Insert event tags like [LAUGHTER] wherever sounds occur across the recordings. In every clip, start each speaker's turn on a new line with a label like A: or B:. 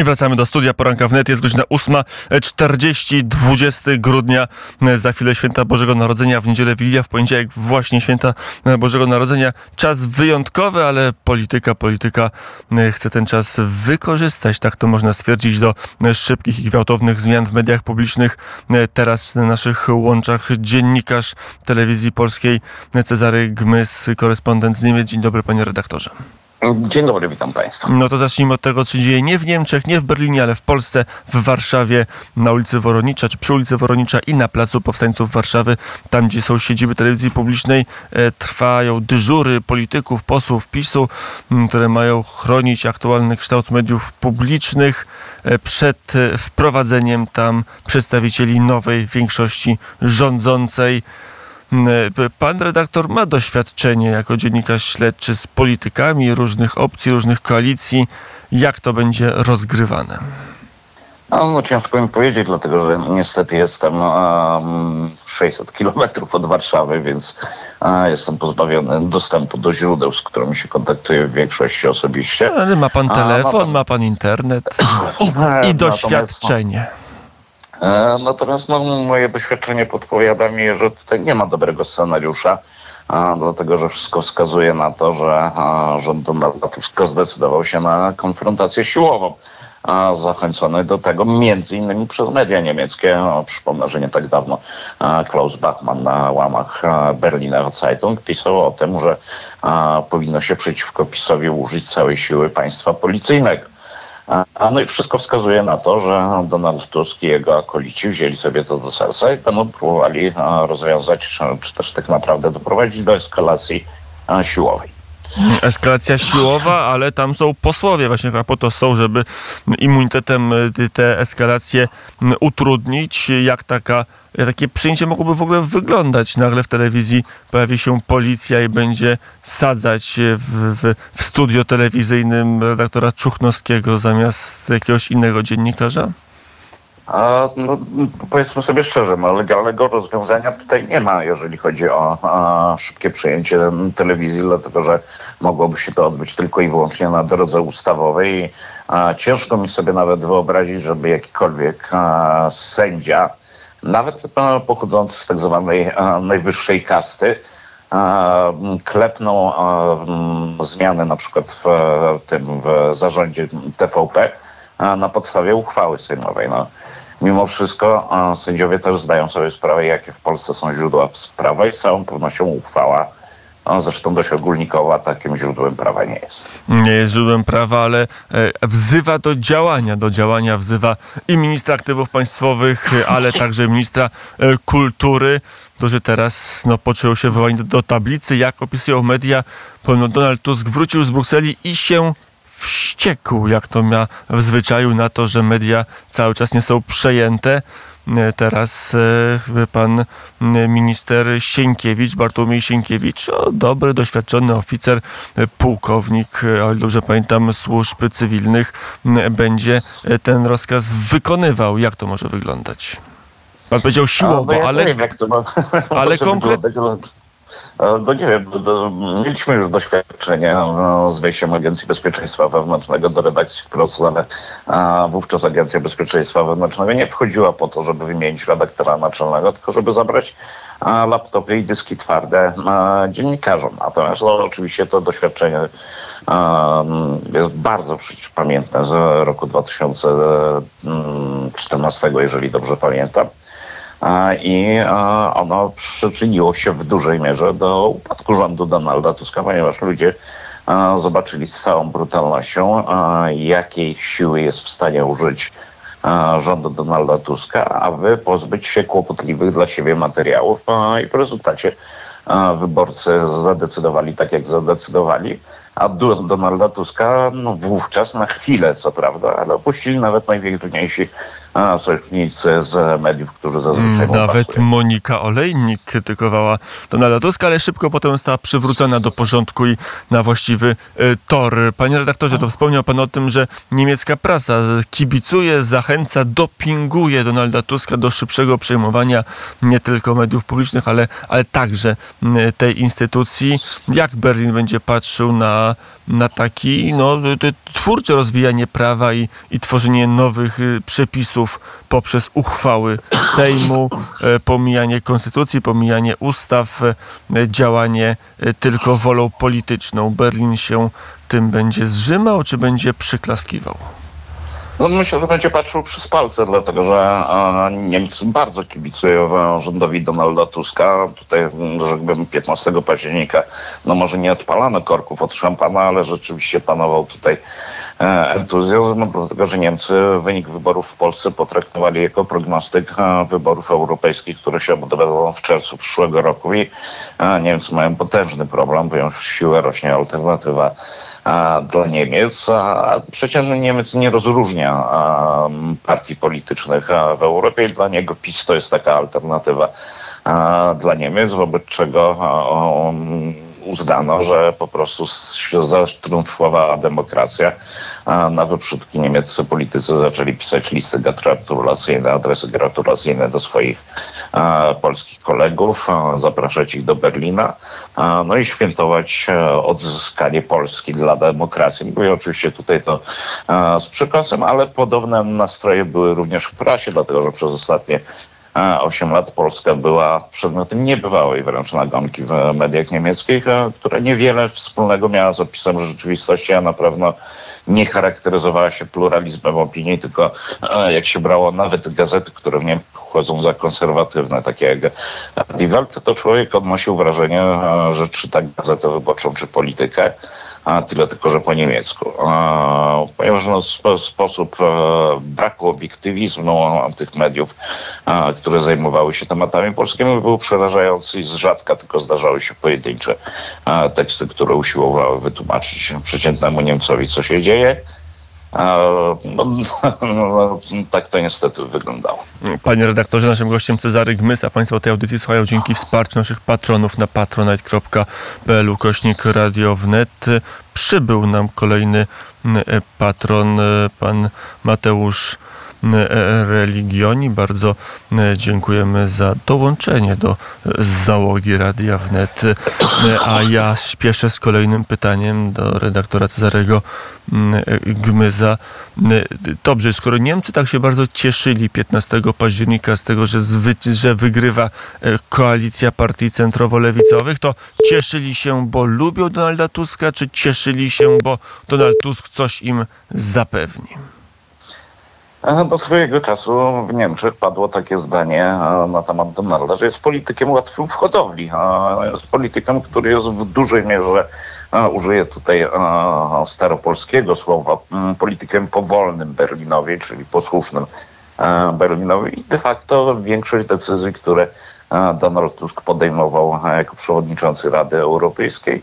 A: I wracamy do studia Poranka Wnet. Jest godzina 8.40, 20 grudnia. Za chwilę święta Bożego Narodzenia, w niedzielę Wigilia, w poniedziałek właśnie święta Bożego Narodzenia. Czas wyjątkowy, ale polityka, polityka chce ten czas wykorzystać. Tak to można stwierdzić do szybkich i gwałtownych zmian w mediach publicznych. Teraz na naszych łączach dziennikarz telewizji polskiej Cezary Gmys, korespondent z Niemiec. Dzień dobry panie redaktorze.
B: Dzień dobry, witam Państwa.
A: No to zacznijmy od tego, co dzieje nie w Niemczech, nie w Berlinie, ale w Polsce, w Warszawie, na ulicy Woronicza, czy przy ulicy Woronicza i na Placu Powstańców Warszawy, tam gdzie są siedziby telewizji publicznej, e, trwają dyżury polityków, posłów PiSu, m, które mają chronić aktualny kształt mediów publicznych e, przed e, wprowadzeniem tam przedstawicieli nowej większości rządzącej. E, pan redaktor ma doświadczenie jako dziennikarz śledczy z politykami różnych opcji, różnych koalicji. Jak to będzie rozgrywane?
B: No, no ciężko mi powiedzieć, dlatego że niestety jestem um, 600 kilometrów od Warszawy, więc uh, jestem pozbawiony dostępu do źródeł, z którymi się kontaktuję w większości osobiście.
A: Ale ma pan telefon, A, ma, pan... ma pan internet [CLEARS THROAT] i doświadczenie.
B: E, natomiast no, moje doświadczenie podpowiada mi, że tutaj nie ma dobrego scenariusza, dlatego że wszystko wskazuje na to, że rząd Donalda Tuska zdecydował się na konfrontację siłową zachęcony do tego między innymi przez media niemieckie. No, przypomnę, że nie tak dawno Klaus Bachmann na łamach Berliner Zeitung pisał o tym, że powinno się przeciwko PiSowi użyć całej siły państwa policyjnego. No i wszystko wskazuje na to, że Donald Tusk i jego akolici wzięli sobie to do serca i będą próbowali rozwiązać, czy też tak naprawdę doprowadzić do eskalacji siłowej.
A: Eskalacja siłowa, ale tam są posłowie właśnie, a po to są, żeby immunitetem y, te eskalacje utrudnić. Jak taka, takie przyjęcie mogłoby w ogóle wyglądać? Nagle w telewizji pojawi się policja i będzie sadzać w, w, w studio telewizyjnym redaktora Czuchnowskiego zamiast jakiegoś innego dziennikarza?
B: A, no, powiedzmy sobie szczerze, no, legalnego rozwiązania tutaj nie ma, jeżeli chodzi o, szybkie przejęcie telewizji, dlatego że mogłoby się to odbyć tylko i wyłącznie na drodze ustawowej. A, ciężko mi sobie nawet wyobrazić, żeby jakikolwiek a, sędzia, nawet a, pochodzący z tak zwanej najwyższej kasty, klepnął zmiany na przykład w, w tym w zarządzie TVP na podstawie uchwały sejmowej. No, mimo wszystko sędziowie też zdają sobie sprawę, jakie w Polsce są źródła prawa i z całą pewnością uchwała zresztą dość ogólnikowa, takim źródłem prawa nie jest.
A: Nie jest źródłem prawa, ale e, wzywa do działania. Do działania wzywa i ministra aktywów państwowych, ale także ministra e, kultury, którzy teraz no, poczują się wołani do, do tablicy. Jak opisują media, Donald Tusk wrócił z Brukseli i się wściekł, jak to ma w zwyczaju, na to, że media cały czas nie są przejęte. E, teraz e, pan minister Sienkiewicz, Bartłomiej Sienkiewicz, o, dobry, doświadczony oficer, e, pułkownik, ale dobrze pamiętam, służb cywilnych, będzie ten rozkaz wykonywał. Jak to może wyglądać? Pan powiedział siłowo,
B: no ja
A: ale,
B: wiem, jak to ma, [LAUGHS]
A: ale konkretnie.
B: No nie wiem, mieliśmy już doświadczenie no, z wejściem Agencji Bezpieczeństwa Wewnętrznego do redakcji Wprost, ale a, wówczas Agencja Bezpieczeństwa Wewnętrznego nie wchodziła po to, żeby wymienić redaktora naczelnego, tylko żeby zabrać a, laptopy i dyski twarde dziennikarzom. Natomiast no, oczywiście to doświadczenie jest bardzo pamiętne z roku 2014, jeżeli dobrze pamiętam i ono przyczyniło się w dużej mierze do upadku rządu Donalda Tuska, ponieważ ludzie zobaczyli z całą brutalnością, jakiej siły jest w stanie użyć rządu Donalda Tuska, aby pozbyć się kłopotliwych dla siebie materiałów i w rezultacie wyborcy zadecydowali tak, jak zadecydowali, a Donalda Tuska no, wówczas na chwilę, co prawda, ale opuścili nawet najwięźniejsi sojusznicy z mediów, którzy zazwyczaj mu
A: Mm, Nawet
B: pasują.
A: Monika Olejnik krytykowała Donalda Tuska, ale szybko potem została przywrócona do porządku i na właściwy y, tor. Panie redaktorze, to wspomniał pan o tym, że niemiecka prasa kibicuje, zachęca, dopinguje Donalda Tuska do szybszego przejmowania nie tylko mediów publicznych, ale, ale także y, tej instytucji. Jak Berlin będzie patrzył na, na taki no, t- twórcze rozwijanie prawa i, i tworzenie nowych y, poprzez uchwały Sejmu, e, pomijanie konstytucji, pomijanie ustaw, e, działanie e, tylko wolą polityczną. Berlin się tym będzie zrzymał, czy będzie przyklaskiwał?
B: No, myślę, że będzie patrzył przez palce, dlatego że Niemcy bardzo kibicują rządowi Donalda Tuska. Tutaj, rzekłbym, 15 października, no może nie odpalano korków od szampana, ale rzeczywiście panował tutaj entuzjazm, dlatego że Niemcy wynik wyborów w Polsce potraktowali jako prognostyk e, wyborów europejskich, które się odbędą w czerwcu przyszłego roku i e, Niemcy mają potężny problem, bo siłę rośnie alternatywa dla Niemiec, a przeciętny Niemiec nie rozróżnia partii politycznych w Europie i dla niego PiS to jest taka alternatywa dla Niemiec, wobec czego uznano, że po prostu zatriumfowała demokracja, a na wyprzódki niemieccy politycy zaczęli pisać listy gratulacyjne, adresy gratulacyjne do swoich polskich kolegów, zapraszać ich do Berlina, no i świętować e, odzyskanie Polski dla demokracji. Mówię oczywiście tutaj to z przekąsem, ale podobne nastroje były również w prasie, dlatego że przez ostatnie e, 8 lat Polska była przedmiotem niebywałej wręcz nagonki w mediach niemieckich, e, która niewiele wspólnego miała z opisem rzeczywistości, a na pewno nie charakteryzowała się pluralizmem opinii, tylko jak się brało nawet gazety, które w Niemczech uchodzą za konserwatywne, takie jak Die Welt, to człowiek odnosił wrażenie, że czyta gazetę wyborczą czy politykę, a tyle tylko, że po niemiecku. Ponieważ no, spo, sposób e, braku obiektywizmu tych mediów, które zajmowały się tematami polskimi, był przerażający i z rzadka tylko zdarzały się pojedyncze teksty, które usiłowały wytłumaczyć przeciętnemu Niemcowi, co się dzieje. No, [LAUGHS] no, tak to niestety wyglądało.
A: Panie redaktorze, naszym gościem Cezary Gmys, a Państwo tej audycji słuchają dzięki wsparciu naszych patronów na patronite.pl Wnet. Przybył nam kolejny e, patron, e, pan Mateusz Religioni. Bardzo e, dziękujemy za dołączenie do e, załogi Radia Wnet. E, A ja śpieszę z kolejnym pytaniem do redaktora Cezarego m, e, Gmyza. Dobrze, skoro Niemcy tak się bardzo cieszyli 15 października z tego, że, że wygrywa koalicja partii centrowo-lewicowych, to cieszyli się, bo lubią Donalda Tuska, czy cieszyli się, bo Donald Tusk coś im zapewni?
B: Do swojego czasu w Niemczech padło takie zdanie na temat Donalda, że jest politykiem łatwym w hodowli. Jest politykiem, który jest w dużej mierze, użyję tutaj staropolskiego słowa, m, politykiem powolnym Berlinowi, czyli posłusznym Berlinowi. I de facto większość decyzji, które Donald Tusk podejmował jako przewodniczący Rady Europejskiej,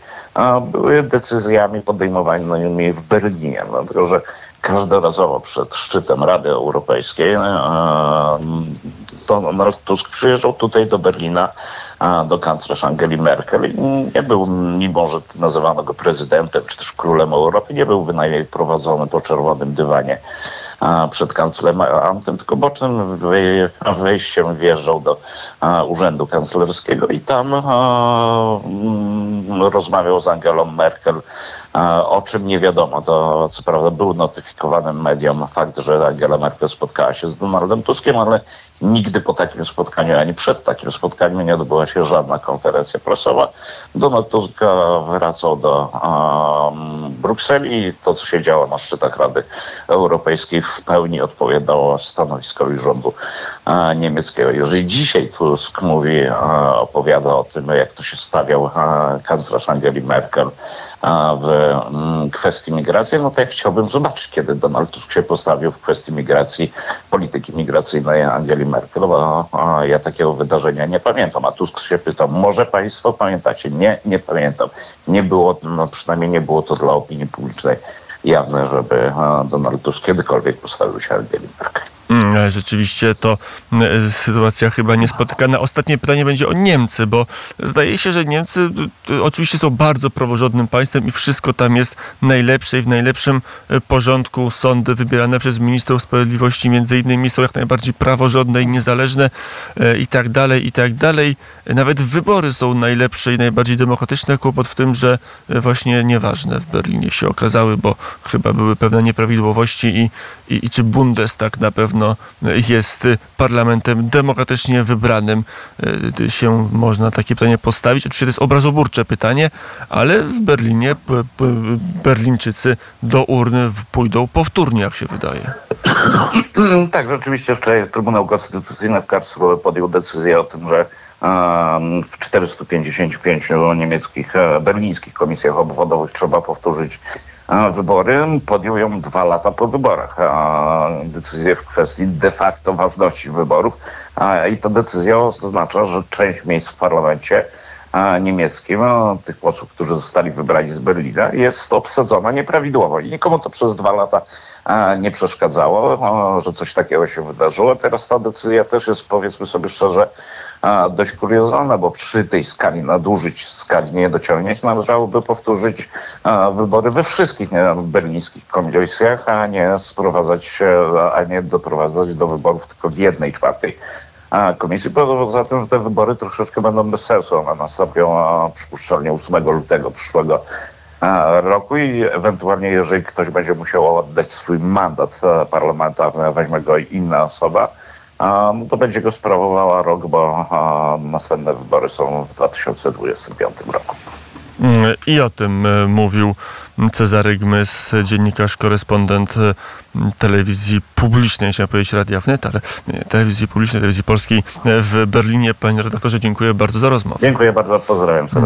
B: były decyzjami podejmowanymi w Berlinie. Dlatego, że każdorazowo przed szczytem Rady Europejskiej Donald Tusk przyjeżdżał tutaj do Berlina do kanclerz Angeli Merkel. Nie był, mimo że nazywano go prezydentem czy też królem Europy, nie był bynajmniej prowadzony po czerwonym dywanie przed kanclerem, tylko bocznym wej- wejściem wjeżdżał do urzędu kanclerskiego i tam mm, rozmawiał z Angelą Merkel o czym nie wiadomo. To co prawda był notyfikowany mediom fakt, że Angela Merkel spotkała się z Donaldem Tuskiem, ale nigdy po takim spotkaniu, ani przed takim spotkaniem nie odbyła się żadna konferencja prasowa. Donald Tusk e, wracał do um, Brukseli to, co się działo na szczytach Rady Europejskiej w pełni odpowiadało stanowiskowi rządu e, niemieckiego. Jeżeli dzisiaj Tusk mówi, e, opowiada o tym, jak to się stawiał e, kanclerz Angeli Merkel a, w mm, kwestii migracji, no to ja chciałbym zobaczyć, kiedy Donald Tusk się postawił w kwestii migracji, polityki migracyjnej Angeli Merkel, bo ja takiego wydarzenia nie pamiętam. A Tusk się pytał, może państwo pamiętacie? Nie, nie pamiętam. Nie było, no przynajmniej nie było to dla opinii publicznej jawne, żeby Donald Tusk kiedykolwiek postawił się Angeli Merkel.
A: Mm, Rzeczywiście to e, sytuacja chyba niespotykana. Ostatnie pytanie będzie o Niemcy, bo zdaje się, że Niemcy e, oczywiście są bardzo praworządnym państwem i wszystko tam jest najlepsze i w najlepszym e, porządku. Sądy wybierane przez ministrów sprawiedliwości między innymi są jak najbardziej praworządne i niezależne i tak dalej, i tak dalej. Nawet wybory są najlepsze i najbardziej demokratyczne. Kłopot w tym, że właśnie nieważne w Berlinie się okazały, bo chyba były pewne nieprawidłowości i, i, i czy Bundestag na pewno jest y, parlamentem demokratycznie wybranym, y, się można takie pytanie postawić. Oczywiście to jest obrazoburcze pytanie, ale w Berlinie Berlińczycy do urny pójdą powtórnie, jak się wydaje. [CLEARS THROAT]
B: Tak, rzeczywiście wczoraj Trybunał Konstytucyjny w Karlsruhe podjął decyzję o tym, że w 455 niemieckich, e, berlińskich komisjach obwodowych trzeba powtórzyć e, wybory. Podjął ją dwa lata po wyborach. Decyzję w kwestii de facto ważności wyborów. I ta decyzja oznacza, że część miejsc w parlamencie niemieckim, tych posłów, którzy zostali wybrani z Berlina, jest obsadzona nieprawidłowo. I nikomu to przez dwa lata nie przeszkadzało, że coś takiego się wydarzyło. Teraz ta decyzja też jest, powiedzmy sobie szczerze, dość kuriozalna, bo przy tej skali nadużyć, skali niedociągnięć należałoby powtórzyć wybory we wszystkich nie, berlińskich komisjach, a nie sprowadzać, a nie doprowadzać do wyborów tylko w jednej czwartej komisji. Poza tym, że te wybory troszeczkę będą bez sensu. One nastąpią przypuszczalnie 8 lutego przyszłego roku i ewentualnie, jeżeli ktoś będzie musiał oddać swój mandat parlamentarny, weźmie go inna osoba, a, no to będzie go sprawowała rok, bo a, następne wybory są w 2025 roku.
A: Mm, I o tym e, mówił Cezary Gmys, dziennikarz, korespondent e, telewizji publicznej, chciałem powiedzieć Radia Wnet, ale nie, telewizji publicznej, telewizji polskiej e, w Berlinie. Panie redaktorze, dziękuję bardzo za rozmowę.
B: Dziękuję bardzo, pozdrawiam serdecznie.